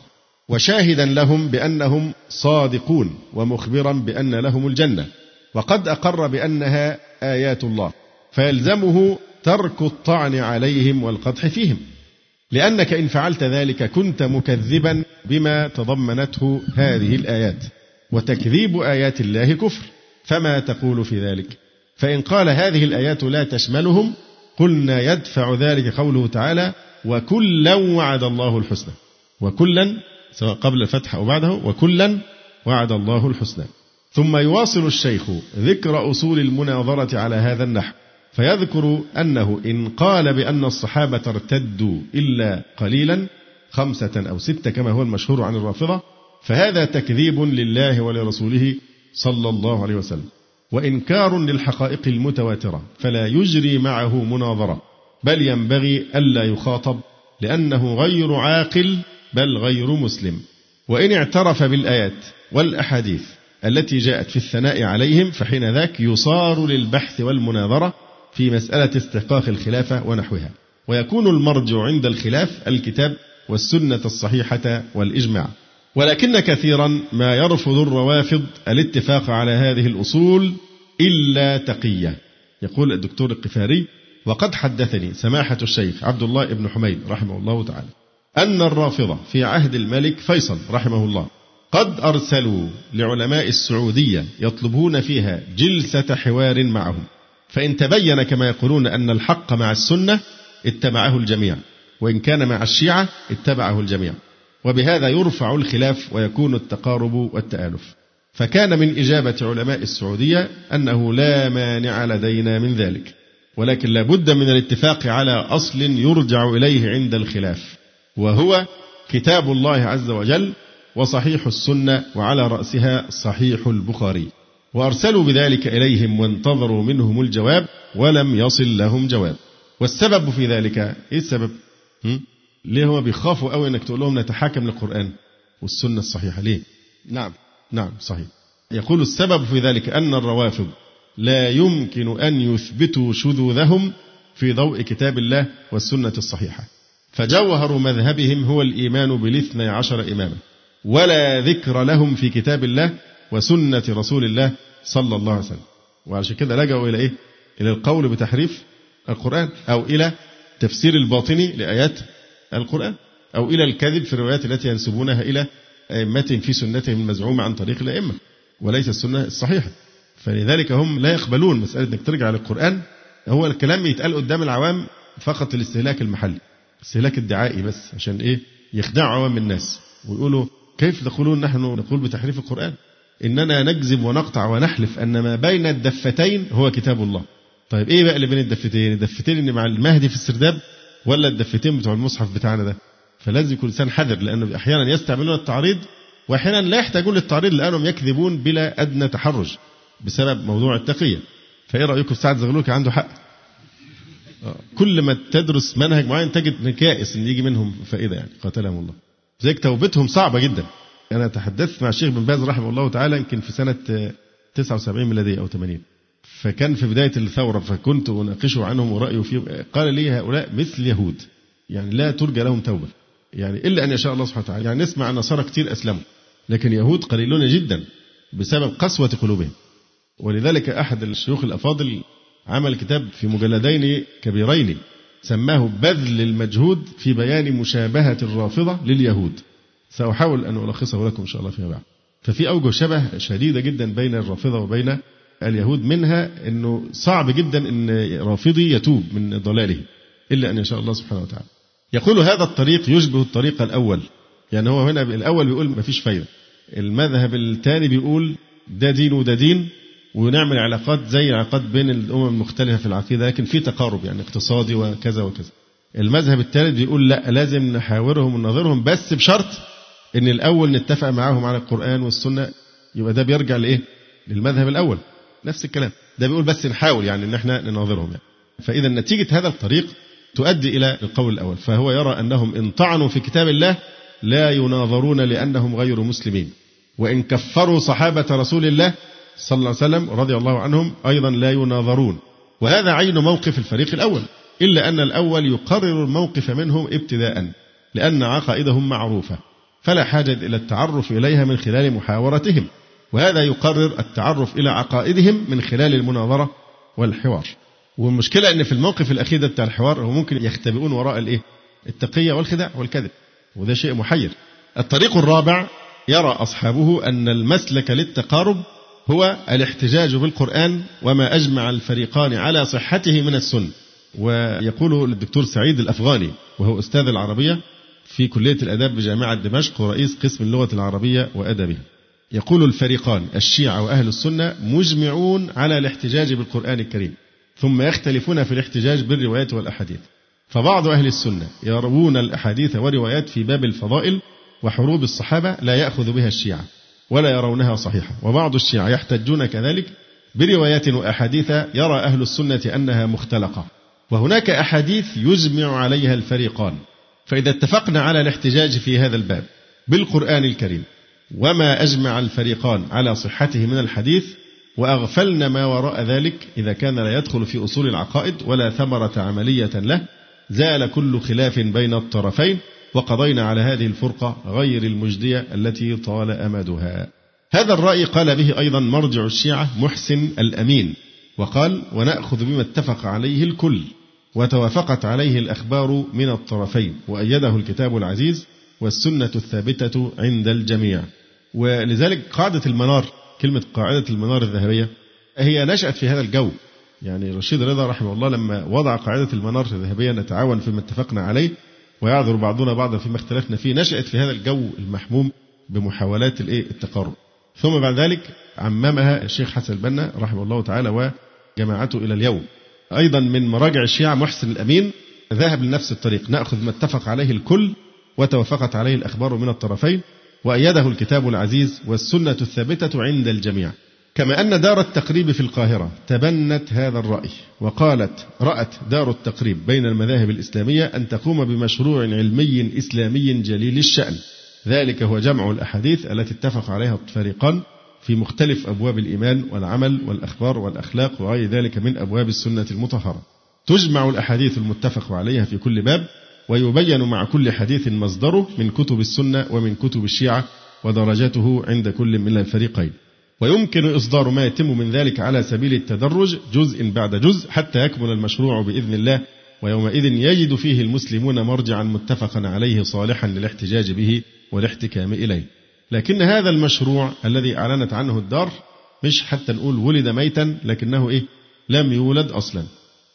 وشاهدا لهم بأنهم صادقون ومخبرا بأن لهم الجنة. وقد أقر بأنها آيات الله فيلزمه ترك الطعن عليهم والقدح فيهم لأنك إن فعلت ذلك كنت مكذبا بما تضمنته هذه الآيات وتكذيب آيات الله كفر فما تقول في ذلك؟ فإن قال هذه الآيات لا تشملهم قلنا يدفع ذلك قوله تعالى وكلا وعد الله الحسنى وكلا سواء قبل الفتح أو بعده وكلا وعد الله الحسنى. ثم يواصل الشيخ ذكر أصول المناظرة على هذا النحو فيذكر أنه إن قال بأن الصحابة ارتدوا إلا قليلا خمسة أو ستة كما هو المشهور عن الرافضة فهذا تكذيب لله ولرسوله صلى الله عليه وسلم. وإنكار للحقائق المتواترة فلا يجري معه مناظرة بل ينبغي ألا يخاطب لأنه غير عاقل بل غير مسلم. وإن اعترف بالآيات والأحاديث التي جاءت في الثناء عليهم فحين ذاك يصار للبحث والمناظرة في مسألة استحقاق الخلافة ونحوها. ويكون المرجع عند الخلاف الكتاب والسنة الصحيحة والإجماع. ولكن كثيرا ما يرفض الروافض الاتفاق على هذه الأصول إلا تقية. يقول الدكتور القفاري وقد حدثني سماحة الشيخ عبد الله بن حميد رحمه الله تعالى أن الرافضة في عهد الملك فيصل رحمه الله قد أرسلوا لعلماء السعودية يطلبون فيها جلسة حوار معهم. فإن تبين كما يقولون أن الحق مع السنة اتبعه الجميع. وإن كان مع الشيعة اتبعه الجميع. وبهذا يرفع الخلاف ويكون التقارب والتآلف. فكان من إجابة علماء السعودية أنه لا مانع لدينا من ذلك. ولكن لا بد من الاتفاق على أصل يرجع إليه عند الخلاف. وهو كتاب الله عز وجل وصحيح السنة وعلى رأسها صحيح البخاري. وأرسلوا بذلك إليهم وانتظروا منهم الجواب ولم يصل لهم جواب. والسبب في ذلك إيه السبب؟ ليه هم بيخافوا قوي إنك تقول لهم نتحاكم للقرآن والسنة الصحيحة؟ ليه؟ نعم. نعم صحيح. يقول السبب في ذلك أن الروافض لا يمكن أن يثبتوا شذوذهم في ضوء كتاب الله والسنة الصحيحة. فجوهر مذهبهم هو الإيمان بالاثنى عشر إماما. ولا ذكر لهم في كتاب الله وسنة رسول الله صلى الله عليه وسلم. وعشان كده لجأوا إلى إيه؟ إلى القول بتحريف القرآن أو إلى تفسير الباطني لآيات القرآن أو إلى الكذب في الروايات التي ينسبونها إلى أئمة في سنتهم المزعومة عن طريق الأئمة وليس السنة الصحيحة. فلذلك هم لا يقبلون مسألة أنك ترجع للقرآن. هو الكلام يتقال قدام العوام فقط الاستهلاك المحلي استهلاك الدعائي بس عشان إيه؟ يخدعوا عوام الناس ويقولوا كيف تقولون نحن نقول بتحريف القرآن؟ إننا نكذب ونقطع ونحلف أن ما بين الدفتين هو كتاب الله. طيب إيه بقى اللي بين الدفتين؟ الدفتين اللي مع المهدي في السرداب ولا الدفتين بتوع المصحف بتاعنا ده؟ فلازم يكون الإنسان حذر لأنه أحيانا يستعملون التعريض وأحيانا لا يحتاجون للتعريض لأنهم يكذبون بلا أدنى تحرج بسبب موضوع التقية. فإيه رأيكم؟ سعد زغلول عنده حق. آه، كل ما تدرس منهج معين تجد نكائس ان يجي منهم فائدة يعني. قاتلهم الله. زيك توبتهم صعبة جدا. أنا تحدثت مع الشيخ بن باز رحمه الله تعالى يمكن في سنة 79 ميلادية أو 80. فكان في بداية الثورة فكنت اناقشه عنهم ورايه فيهم قال لي هؤلاء مثل يهود يعني لا ترجى لهم توبة. يعني إلا أن يشاء الله سبحانه وتعالى يعني نسمع نصارى كتير أسلموا لكن يهود قليلون جدا بسبب قسوة قلوبهم. ولذلك أحد الشيوخ الأفاضل عمل كتاب في مجلدين كبيرين سماه بذل المجهود في بيان مشابهة الرافضة لليهود. سأحاول أن ألخصه لكم إن شاء الله فيما بعد. ففي أوجه شبه شديدة جدا بين الرافضة وبين اليهود منها أنه صعب جدا أن رافضي يتوب من ضلاله إلا أن يشاء الله سبحانه وتعالى. يقول هذا الطريق يشبه الطريق الأول. يعني هو هنا الأول بيقول ما فيش فايدة. المذهب الثاني بيقول ده دين وده دين ونعمل علاقات زي العلاقات بين الأمم المختلفة في العقيدة لكن في تقارب يعني اقتصادي وكذا وكذا. المذهب الثالث بيقول لا لازم نحاورهم ونناظرهم بس بشرط إن الأول نتفق معاهم على القرآن والسنة يبقى ده بيرجع لإيه؟ للمذهب الأول. نفس الكلام. ده بيقول بس نحاول يعني إن إحنا نناظرهم يعني. فإذا نتيجة هذا الطريق تؤدي إلى القول الأول. فهو يرى أنهم إن طعنوا في كتاب الله لا يناظرون لأنهم غير مسلمين. وإن كفروا صحابة رسول الله صلى الله عليه وسلم رضي الله عنهم أيضا لا يناظرون. وهذا عين موقف الفريق الأول. إلا أن الأول يقرر الموقف منهم ابتداء لأن عقائدهم معروفة. فلا حاجة إلى التعرف إليها من خلال محاورتهم. وهذا يقرر التعرف إلى عقائدهم من خلال المناظرة والحوار. والمشكلة أن في الموقف الأخير ده بتاع الحوار هو ممكن يختبئون وراء الإيه؟ التقية والخداع والكذب. وده شيء محير. الطريق الرابع يرى أصحابه أن المسلك للتقارب هو الاحتجاج بالقرآن وما أجمع الفريقان على صحته من السنة ويقول الدكتور سعيد الأفغاني وهو أستاذ العربية في كلية الآداب بجامعة دمشق ورئيس قسم اللغة العربية وأدبها يقول الفريقان الشيعة وأهل السنة مجمعون على الاحتجاج بالقرآن الكريم ثم يختلفون في الاحتجاج بالروايات والأحاديث. فبعض أهل السنة يروون الأحاديث والروايات في باب الفضائل وحروب الصحابة لا يأخذ بها الشيعة. ولا يرونها صحيحة. وبعض الشيعة يحتجون كذلك بروايات وأحاديث يرى أهل السنة أنها مختلقة. وهناك أحاديث يجمع عليها الفريقان. فإذا اتفقنا على الاحتجاج في هذا الباب بالقرآن الكريم وما أجمع الفريقان على صحته من الحديث وأغفلنا ما وراء ذلك إذا كان لا يدخل في أصول العقائد ولا ثمرة عملية له زال كل خلاف بين الطرفين وقضينا على هذه الفرقة غير المجدية التي طال أمدها. هذا الرأي قال به أيضا مرجع الشيعة محسن الأمين وقال ونأخذ بما اتفق عليه الكل وتوافقت عليه الأخبار من الطرفين وأيده الكتاب العزيز والسنة الثابتة عند الجميع. ولذلك قاعدة المنار كلمة قاعدة المنار الذهبية هي نشأت في هذا الجو. يعني رشيد رضا رحمه الله لما وضع قاعدة المنار الذهبية نتعاون فيما اتفقنا عليه ويعذر بعضنا بعضا فيما اختلفنا فيه نشأت في هذا الجو المحموم بمحاولات الإيه؟ التقارب ثم بعد ذلك عممها الشيخ حسن البنا رحمه الله تعالى وجماعته إلى اليوم. أيضا من مراجع الشيعة محسن الأمين ذهب لنفس الطريق نأخذ ما اتفق عليه الكل وتوافقت عليه الأخبار من الطرفين وأيده الكتاب العزيز والسنة الثابتة عند الجميع. كما أن دار التقريب في القاهرة تبنت هذا الرأي وقالت رأت دار التقريب بين المذاهب الإسلامية أن تقوم بمشروع علمي إسلامي جليل الشأن. ذلك هو جمع الأحاديث التي اتفق عليها الفريقان في مختلف أبواب الإيمان والعمل والأخبار والأخلاق وغير ذلك من أبواب السنة المطهرة. تجمع الأحاديث المتفق عليها في كل باب ويبين مع كل حديث مصدره من كتب السنة ومن كتب الشيعة ودرجاته عند كل من الفريقين. ويمكن إصدار ما يتم من ذلك على سبيل التدرج جزء بعد جزء حتى يكمل المشروع بإذن الله ويومئذ يجد فيه المسلمون مرجعا متفقا عليه صالحا للاحتجاج به والاحتكام إليه. لكن هذا المشروع الذي أعلنت عنه الدار مش حتى نقول ولد ميتا لكنه إيه؟ لم يولد أصلا.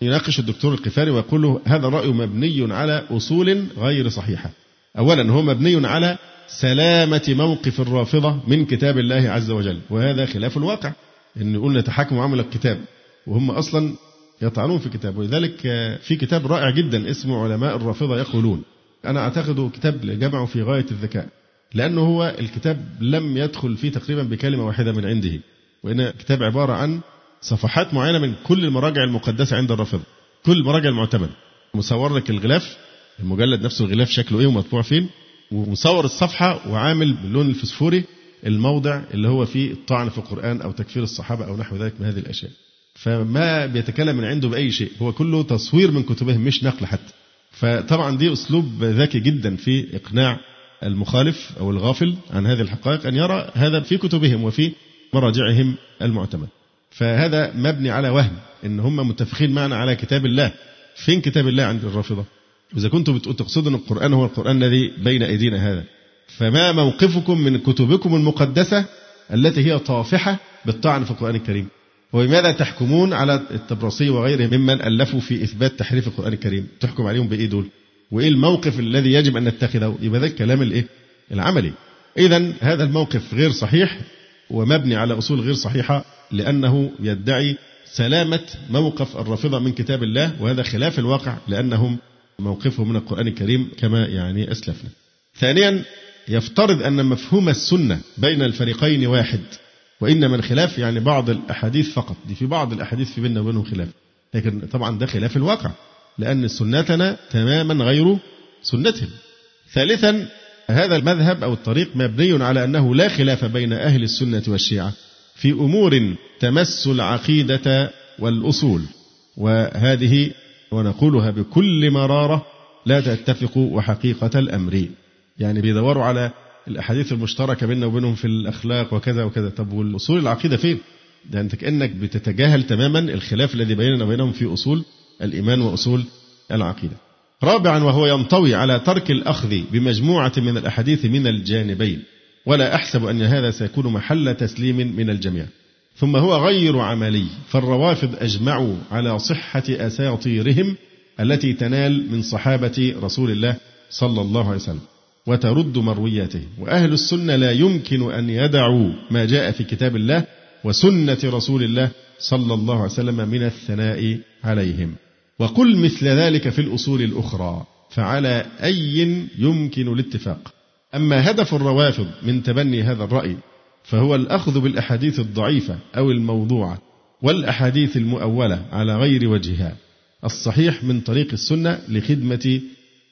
يناقش الدكتور القفاري ويقول له هذا الرأي مبني على أصول غير صحيحة. أولا هو مبني على سلامة موقف الرافضة من كتاب الله عز وجل. وهذا خلاف الواقع إن قلنا تحكم عمل الكتاب وهم أصلا يطعنون في كتاب ولذلك في كتاب رائع جدا اسمه علماء الرافضة يقولون أنا أعتقد كتاب جمعه في غاية الذكاء لأنه هو الكتاب لم يدخل فيه تقريبا بكلمة واحدة من عنده. وإن كتاب عبارة عن صفحات معينة من كل المراجع المقدسة عند الرافضة كل المراجع المعتمدة مصور لك الغلاف المجلد نفسه الغلاف شكله إيه ومطبوع فين ومصور الصفحة وعامل باللون الفسفوري الموضع اللي هو فيه الطعن في القرآن أو تكفير الصحابة أو نحو ذلك من هذه الأشياء. فما بيتكلم من عنده بأي شيء هو كله تصوير من كتبهم مش نقل حتى. فطبعا دي أسلوب ذكي جدا في إقناع المخالف أو الغافل عن هذه الحقائق أن يرى هذا في كتبهم وفي مراجعهم المعتمد. فهذا مبني على وهم إن هم متفقين معنا على كتاب الله. فين كتاب الله عند الرافضة؟ إذا كنتم تقصدون القرآن هو القرآن الذي بين أيدينا هذا. فما موقفكم من كتبكم المقدسة التي هي طافحة بالطعن في القرآن الكريم؟ وبماذا تحكمون على التبرصي وغيره ممن ألفوا في إثبات تحريف القرآن الكريم؟ تحكم عليهم بإيه دول؟ وإيه الموقف الذي يجب أن نتخذه؟ يبقى ده الكلام الإيه؟ العملي. إذا هذا الموقف غير صحيح ومبني على أصول غير صحيحة لأنه يدعي سلامة موقف الرافضة من كتاب الله وهذا خلاف الواقع لأنهم موقفهم من القرآن الكريم كما يعني أسلفنا. ثانيا يفترض أن مفهوم السنة بين الفريقين واحد وإنما الخلاف يعني بعض الأحاديث فقط. دي في بعض الأحاديث في بيننا وبينهم خلاف. لكن طبعا ده خلاف الواقع لأن سنتنا تماما غير سنتهم. ثالثا هذا المذهب أو الطريق مبني على أنه لا خلاف بين أهل السنة والشيعة في أمور تمس العقيدة والأصول. وهذه ونقولها بكل مرارة لا تتفق وحقيقة الأمر. يعني بيدوروا على الأحاديث المشتركة بيننا وبينهم في الأخلاق وكذا وكذا. طب والأصول العقيدة فين؟ ده أنت كأنك بتتجاهل تماما الخلاف الذي بيننا وبينهم في أصول الإيمان وأصول العقيدة. رابعا وهو ينطوي على ترك الأخذ بمجموعة من الأحاديث من الجانبين. ولا أحسب أن هذا سيكون محل تسليم من الجميع. ثم هو غير عملي فالروافض أجمعوا على صحة أساطيرهم التي تنال من صحابة رسول الله صلى الله عليه وسلم وترد مروياته. وأهل السنة لا يمكن أن يدعوا ما جاء في كتاب الله وسنة رسول الله صلى الله عليه وسلم من الثناء عليهم. وقل مثل ذلك في الأصول الأخرى فعلى أي يمكن الاتفاق. أما هدف الروافض من تبني هذا الرأي فهو الأخذ بالأحاديث الضعيفة أو الموضوعة والأحاديث المؤولة على غير وجهها الصحيح من طريق السنة لخدمة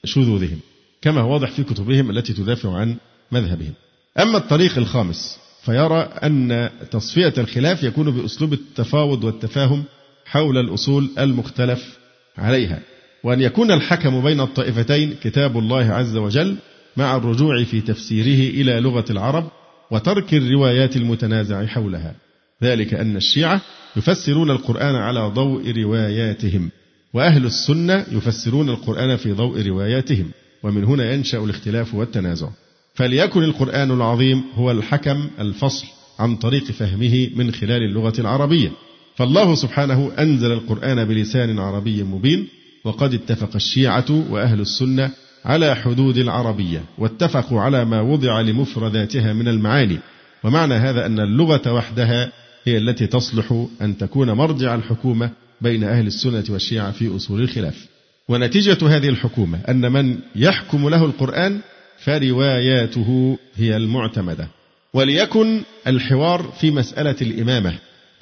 شذوذهم كما هو واضح في كتبهم التي تدافع عن مذهبهم. أما الطريق الخامس فيرى أن تصفية الخلاف يكون بأسلوب التفاوض والتفاهم حول الأصول المختلف عليها وأن يكون الحكم بين الطائفتين كتاب الله عز وجل مع الرجوع في تفسيره إلى لغة العرب وترك الروايات المتنازع حولها. ذلك أن الشيعة يفسرون القرآن على ضوء رواياتهم وأهل السنة يفسرون القرآن في ضوء رواياتهم ومن هنا ينشأ الاختلاف والتنازع. فليكن القرآن العظيم هو الحكم الفصل عن طريق فهمه من خلال اللغة العربية. فالله سبحانه أنزل القرآن بلسان عربي مبين وقد اتفق الشيعة وأهل السنة على حدود العربية واتفقوا على ما وضع لمفرداتها من المعاني. ومعنى هذا أن اللغة وحدها هي التي تصلح أن تكون مرجع الحكومة بين أهل السنة والشيعة في أصول الخلاف. ونتيجة هذه الحكومة أن من يحكم له القرآن فرواياته هي المعتمدة. وليكن الحوار في مسألة الإمامة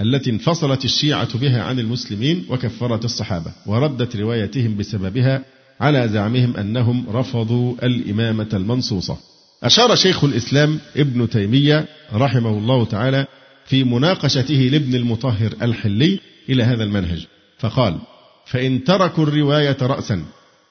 التي انفصلت الشيعة بها عن المسلمين وكفرت الصحابة وردت روايتهم بسببها على زعمهم أنهم رفضوا الإمامة المنصوصة. أشار شيخ الإسلام ابن تيمية رحمه الله تعالى في مناقشته لابن المطهر الحلي إلى هذا المنهج فقال فإن تركوا الرواية رأسا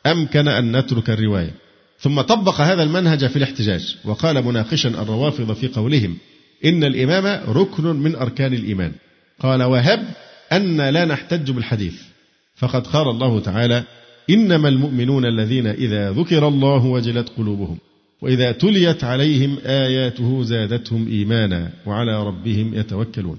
أمكن أن نترك الرواية. ثم طبق هذا المنهج في الاحتجاج وقال مناقشا الروافض في قولهم إن الإمامة ركن من أركان الإيمان. قال وهب أن لا نحتج بالحديث. فقد قال الله تعالى إنما المؤمنون الذين إذا ذكر الله وجلت قلوبهم وإذا تليت عليهم آياته زادتهم إيمانا وعلى ربهم يتوكلون.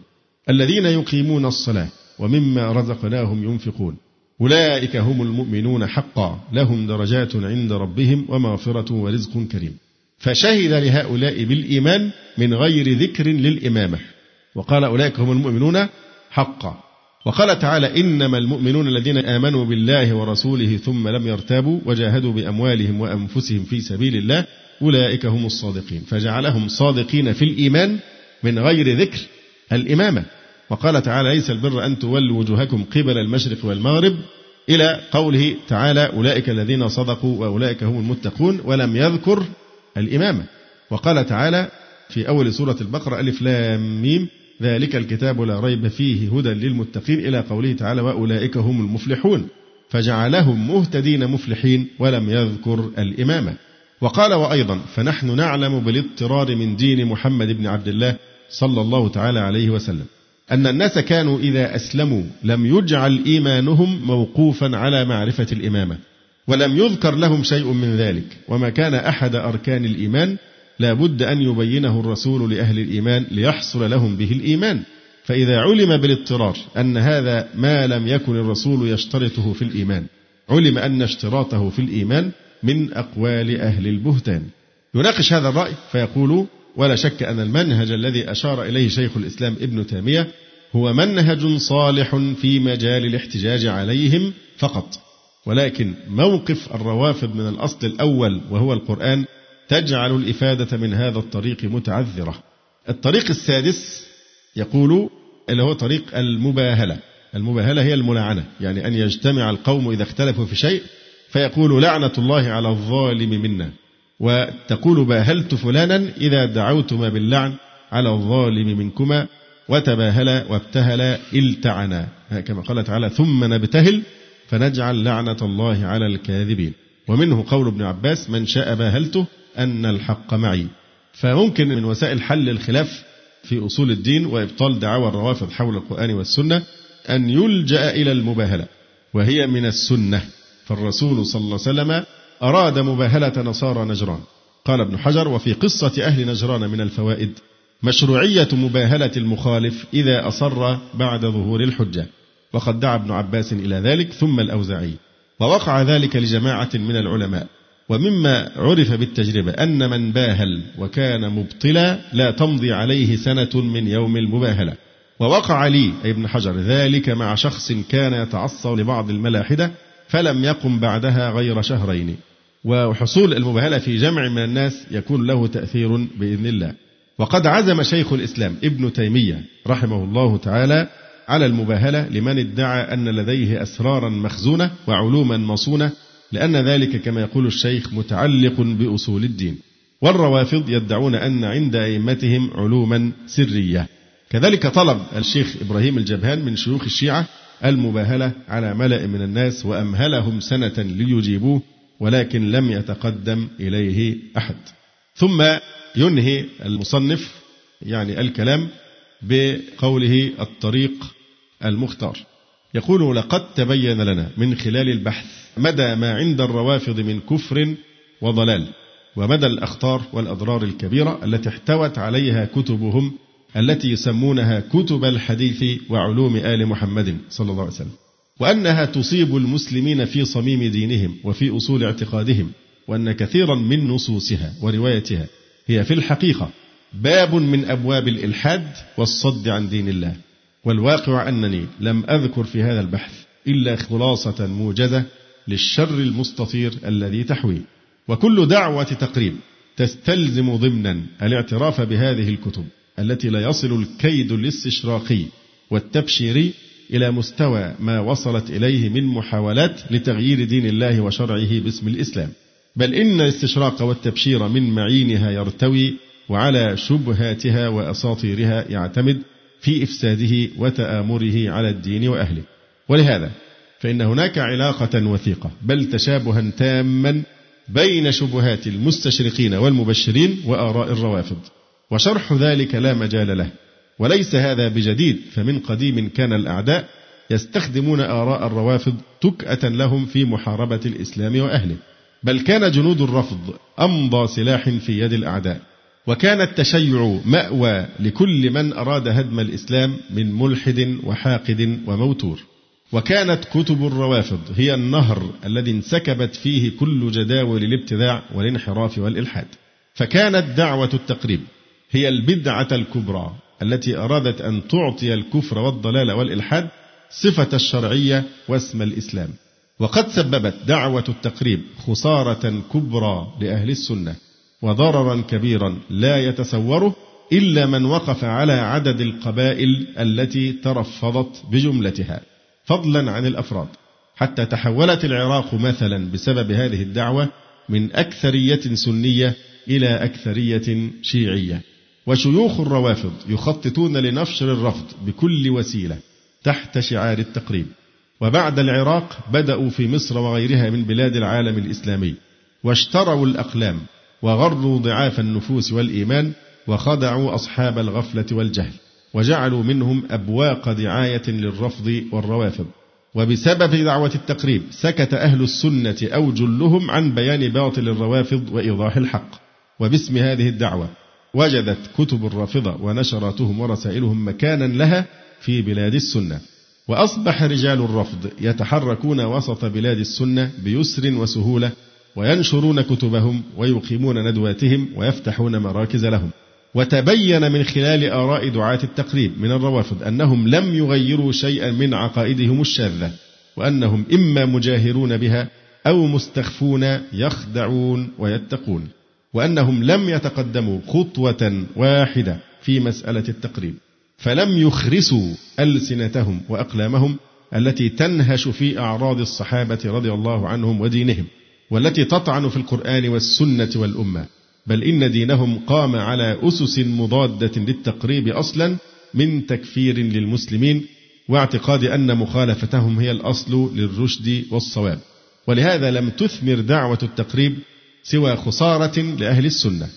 الذين يقيمون الصلاة ومما رزقناهم ينفقون. أولئك هم المؤمنون حقا. لهم درجات عند ربهم ومغفرة ورزق كريم. فشهد لهؤلاء بالإيمان من غير ذكر للإمامة. وقال أولئك هم المؤمنون حقا. وقال تعالى إنما المؤمنون الذين آمنوا بالله ورسوله ثم لم يرتابوا وجاهدوا بأموالهم وأنفسهم في سبيل الله أولئك هم الصادقين فجعلهم صادقين في الإيمان من غير ذكر الإمامة. وقال تعالى ليس البر أن تولوا وجوهكم قبل المشرق والمغرب إلى قوله تعالى أولئك الذين صدقوا وأولئك هم المتقون ولم يذكر الإمامة. وقال تعالى في أول سورة البقرة ألف لام ميم ذلك الكتاب لا ريب فيه هدى للمتقين إلى قوله تعالى وأولئك هم المفلحون. فجعلهم مهتدين مفلحين ولم يذكر الإمامة وقال وأيضا فنحن نعلم بالاضطرار من دين محمد بن عبد الله صلى الله تعالى عليه وسلم. أن الناس كانوا إذا أسلموا لم يجعل إيمانهم موقوفا على معرفة الإمامة. ولم يذكر لهم شيء من ذلك. وما كان أحد أركان الإيمان لا بد أن يبينه الرسول لأهل الإيمان ليحصل لهم به الإيمان. فإذا علم بالاضطرار أن هذا ما لم يكن الرسول يشترطه في الإيمان علم أن اشتراطه في الإيمان من أقوال أهل البهتان. يناقش هذا الرأي فيقول ولا شك أن المنهج الذي أشار إليه شيخ الإسلام ابن تيمية هو منهج صالح في مجال الاحتجاج عليهم فقط. ولكن موقف الروافض من الأصل الأول وهو القرآن تجعل الإفادة من هذا الطريق متعذرة. الطريق السادس يقول اللي هو طريق المباهلة. المباهلة هي الملاعنة. يعني أن يجتمع القوم إذا اختلفوا في شيء فيقول لعنة الله على الظالم منا. وتقول باهلت فلانا إذا دعوتما باللعن على الظالم منكما. وتباهلا وابتهلا إلتعنا. كما قال تعالى ثم نبتهل فنجعل لعنة الله على الكاذبين. ومنه قول ابن عباس من شاء باهلته أن الحق معي. فممكن من وسائل حل الخلاف في أصول الدين وإبطال دعاوى الروافض حول القرآن والسنة أن يلجأ إلى المباهلة وهي من السنة. فالرسول صلى الله عليه وسلم أراد مباهلة نصارى نجران. قال ابن حجر وفي قصة أهل نجران من الفوائد مشروعية مباهلة المخالف إذا أصر بعد ظهور الحجة. وقد دعا ابن عباس إلى ذلك ثم الأوزاعي. ووقع ذلك لجماعة من العلماء. ومما عرف بالتجربة أن من باهل وكان مبطلا لا تمضي عليه سنة من يوم المباهلة. ووقع لي أي ابن حجر ذلك مع شخص كان يتعصى لبعض الملاحدة فلم يقم بعدها غير شهرين. وحصول المباهلة في جمع من الناس يكون له تأثير بإذن الله. وقد عزم شيخ الإسلام ابن تيمية رحمه الله تعالى على المباهلة لمن ادعى أن لديه أسرارا مخزونة وعلوما مصونة لأن ذلك كما يقول الشيخ متعلق بأصول الدين. والروافض يدعون أن عند أئمتهم علوما سرية. كذلك طلب الشيخ إبراهيم الجبهان من شيوخ الشيعة المباهلة على ملأ من الناس وأمهلهم سنة ليجيبوه ولكن لم يتقدم إليه أحد. ثم ينهي المصنف يعني الكلام بقوله الطريق المختار. يقول لقد تبين لنا من خلال البحث مدى ما عند الروافض من كفر وضلال ومدى الأخطار والأضرار الكبيرة التي احتوت عليها كتبهم التي يسمونها كتب الحديث وعلوم آل محمد صلى الله عليه وسلم. وأنها تصيب المسلمين في صميم دينهم وفي أصول اعتقادهم وأن كثيرا من نصوصها وروايتها هي في الحقيقة باب من أبواب الإلحاد والصد عن دين الله. والواقع أنني لم أذكر في هذا البحث إلا خلاصة موجزة للشر المستطير الذي تحويه وكل دعوة تقريب تستلزم ضمنا الاعتراف بهذه الكتب التي لا يصل الكيد الاستشراقي والتبشيري إلى مستوى ما وصلت إليه من محاولات لتغيير دين الله وشرعه باسم الإسلام. بل إن الاستشراق والتبشير من معينها يرتوي وعلى شبهاتها وأساطيرها يعتمد في إفساده وتآمره على الدين وأهله. ولهذا فإن هناك علاقة وثيقة بل تشابها تاما بين شبهات المستشرقين والمبشرين وآراء الروافض وشرح ذلك لا مجال له. وليس هذا بجديد فمن قديم كان الأعداء يستخدمون آراء الروافض تكأة لهم في محاربة الإسلام وأهله. بل كان جنود الرفض أمضى سلاح في يد الأعداء. وكان التشيع مأوى لكل من أراد هدم الإسلام من ملحد وحاقد وموتور. وكانت كتب الروافض هي النهر الذي انسكبت فيه كل جداول الابتداع والانحراف والإلحاد. فكانت دعوة التقريب هي البدعة الكبرى التي أرادت أن تعطي الكفر والضلال والإلحاد صفة الشرعية واسم الإسلام. وقد سببت دعوة التقريب خسارة كبرى لأهل السنة وضررا كبيرا لا يتصوره إلا من وقف على عدد القبائل التي ترفضت بجملتها. فضلا عن الأفراد حتى تحولت العراق مثلا بسبب هذه الدعوة من أكثرية سنية إلى أكثرية شيعية. وشيوخ الروافض يخططون لنشر الرفض بكل وسيلة تحت شعار التقريب. وبعد العراق بدأوا في مصر وغيرها من بلاد العالم الإسلامي واشتروا الأقلام وغروا ضعاف النفوس والإيمان وخدعوا أصحاب الغفلة والجهل. وجعلوا منهم أبواق دعاية للرفض والروافض. وبسبب دعوة التقريب سكت أهل السنة أو جلهم عن بيان باطل الروافض وإيضاح الحق. وباسم هذه الدعوة وجدت كتب الرافضة ونشراتهم ورسائلهم مكانا لها في بلاد السنة. وأصبح رجال الرفض يتحركون وسط بلاد السنة بيسر وسهولة وينشرون كتبهم ويقيمون ندواتهم ويفتحون مراكز لهم. وتبين من خلال آراء دعاة التقريب من الروافض أنهم لم يغيروا شيئا من عقائدهم الشاذة وأنهم إما مجاهرون بها أو مستخفون يخدعون ويتقون وأنهم لم يتقدموا خطوة واحدة في مسألة التقريب فلم يخرسوا ألسنتهم وأقلامهم التي تنهش في أعراض الصحابة رضي الله عنهم ودينهم والتي تطعن في القرآن والسنة والأمة. بل إن دينهم قام على أسس مضادة للتقريب أصلا من تكفير للمسلمين واعتقاد أن مخالفتهم هي الأصل للرشد والصواب. ولهذا لم تثمر دعوة التقريب سوى خسارة لأهل السنة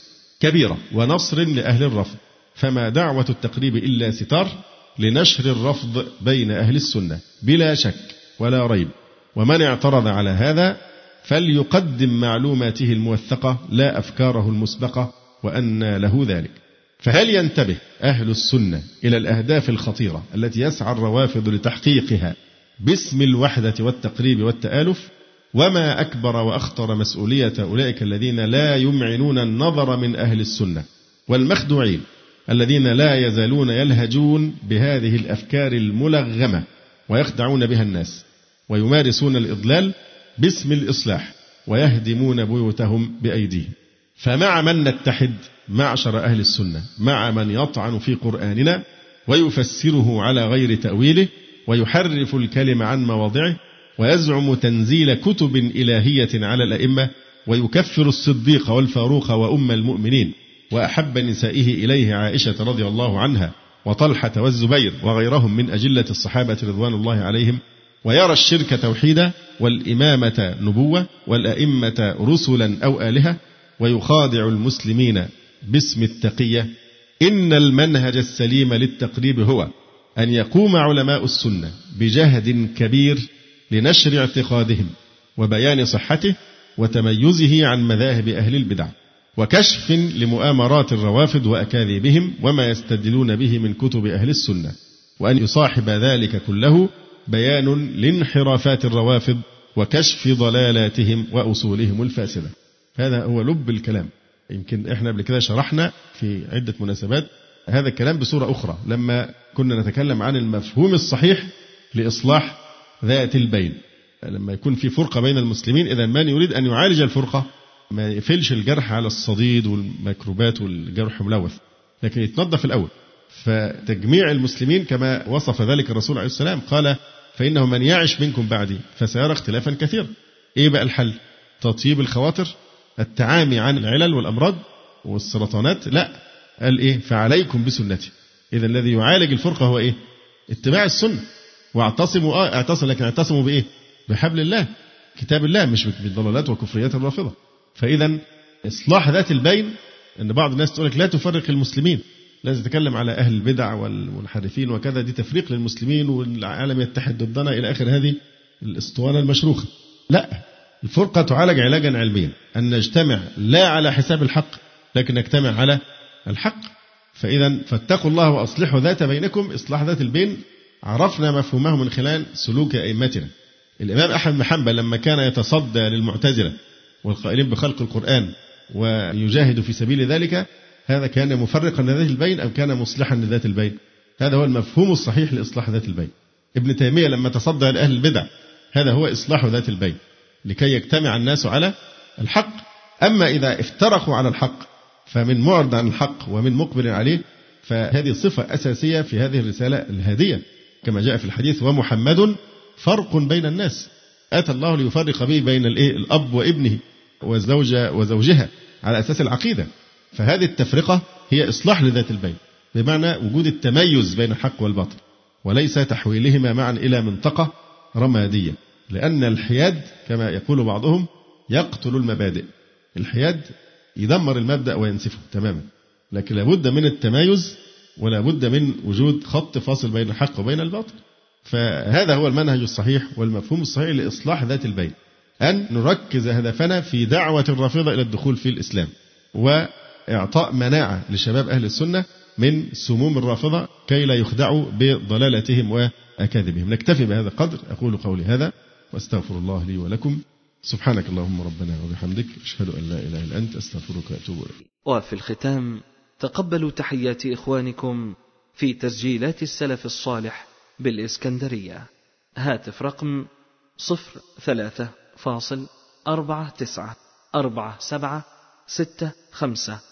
كبيرة ونصر لأهل الرفض. فما دعوة التقريب إلا ستار لنشر الرفض بين أهل السنة بلا شك ولا ريب. ومن اعترض على هذا فليقدم معلوماته الموثقة لا أفكاره المسبقة وأن له ذلك. فهل ينتبه أهل السنة إلى الأهداف الخطيرة التي يسعى الروافض لتحقيقها باسم الوحدة والتقريب والتآلف؟ وما أكبر وأخطر مسؤولية أولئك الذين لا يمعنون النظر من أهل السنة والمخدوعين الذين لا يزالون يلهجون بهذه الأفكار الملغمة ويخدعون بها الناس ويمارسون الإضلال باسم الإصلاح ويهدمون بيوتهم بأيديهم. فمع من نتحد؟ معشر أهل السنة مع من يطعن في قرآننا ويفسره على غير تأويله ويحرف الكلم عن مواضعه ويزعم تنزيل كتب إلهية على الأئمة ويكفر الصديق والفاروق وأم المؤمنين وأحب نسائه إليه عائشة رضي الله عنها وطلحة والزبير وغيرهم من أجلة الصحابة رضوان الله عليهم ويرى الشرك توحيدا والإمامة نبوة والأئمة رسلا أو آلهة ويخادع المسلمين باسم التقية. إن المنهج السليم للتقريب هو أن يقوم علماء السنة بجهد كبير لنشر اعتقادهم وبيان صحته وتميزه عن مذاهب أهل البدع وكشف لمؤامرات الروافض وأكاذيبهم وما يستدلون به من كتب أهل السنة وأن يصاحب ذلك كله بيان لانحرافات الروافض وكشف ضلالاتهم وأصولهم الفاسدة. هذا هو لب الكلام. يمكن إحنا قبل كده شرحنا في عدة مناسبات هذا الكلام بصورة أخرى. لما كنا نتكلم عن المفهوم الصحيح لإصلاح ذات البين. لما يكون في فرقة بين المسلمين إذا من يريد أن يعالج الفرقة؟ ما يقفلش الجرح على الصديد والميكروبات والجرح ملوث. لكن يتنظف الأول. فتجميع المسلمين كما وصف ذلك الرسول عليه السلام قال فإنه من يعش منكم بعدي فسيرى اختلافا كثيرا. إيه بقى الحل؟ تطيب الخواطر؟ التعامي عن العلل والأمراض والسرطانات؟ لا. قال إيه؟ فعليكم بسنتي. إذا الذي يعالج الفرقة هو إيه؟ اتباع السنة. واعتصموا آه اعتصموا لكن اعتصموا بإيه؟ بحبل الله كتاب الله مش بالضلالات وكفريات الرافضة. فاذا إصلاح ذات البين إن بعض الناس تقول لك لا تفرق المسلمين. لازم تتكلم على أهل البدع والمنحرفين وكذا. دي تفريق للمسلمين والعالم يتحد ضدنا إلى آخر هذه الأسطوانة المشروخة. لا الفرقة تعالج علاجا علميا. أن نجتمع لا على حساب الحق لكن نجتمع على الحق. فاذا فاتقوا الله وأصلحوا ذات بينكم إصلاح ذات البين. عرفنا مفهومه من خلال سلوك أئمتنا. الإمام أحمد بن حنبل لما كان يتصدى للمعتزلة والقائلين بخلق القرآن ويجاهد في سبيل ذلك هذا كان مفرقا لذات البين أم كان مصلحا لذات البين؟ هذا هو المفهوم الصحيح لإصلاح ذات البين. ابن تيمية لما تصدى لأهل البدع هذا هو إصلاح ذات البين. لكي يجتمع الناس على الحق. أما إذا افترقوا على الحق فمن معرض عن الحق ومن مقبل عليه فهذه صفة أساسية في هذه الرسالة الهادية. كما جاء في الحديث ومحمد فرق بين الناس. أتى الله ليفرق به بين الإيه؟ الأب وابنه والزوجة وزوجها على أساس العقيدة. فهذه التفرقة هي إصلاح لذات البين بمعنى وجود التميز بين الحق والباطل وليس تحويلهما معا إلى منطقة رمادية لأن الحياد كما يقول بعضهم يقتل المبادئ الحياد يدمر المبدأ وينسفه تماما لكن لابد من التمايز ولا بد من وجود خط فاصل بين الحق وبين الباطل. فهذا هو المنهج الصحيح والمفهوم الصحيح لإصلاح ذات البين أن نركز هدفنا في دعوة الرافضة إلى الدخول في الإسلام وإعطاء مناعة لشباب أهل السنة من سموم الرافضة كي لا يخدعوا بضلالتهم وأكاذيبهم. نكتفي بهذا القدر. أقول قولي هذا وأستغفر الله لي ولكم. سبحانك اللهم ربنا وبحمدك. أشهد أن لا إله إلا أنت. أستغفرك وأتوب إليك. وفي الختام تقبلوا تحيات إخوانكم في تسجيلات السلف الصالح بالإسكندرية. هاتف رقم صفر ثلاثة فاصل أربعة تسعة أربعة سبعة ستة خمسة.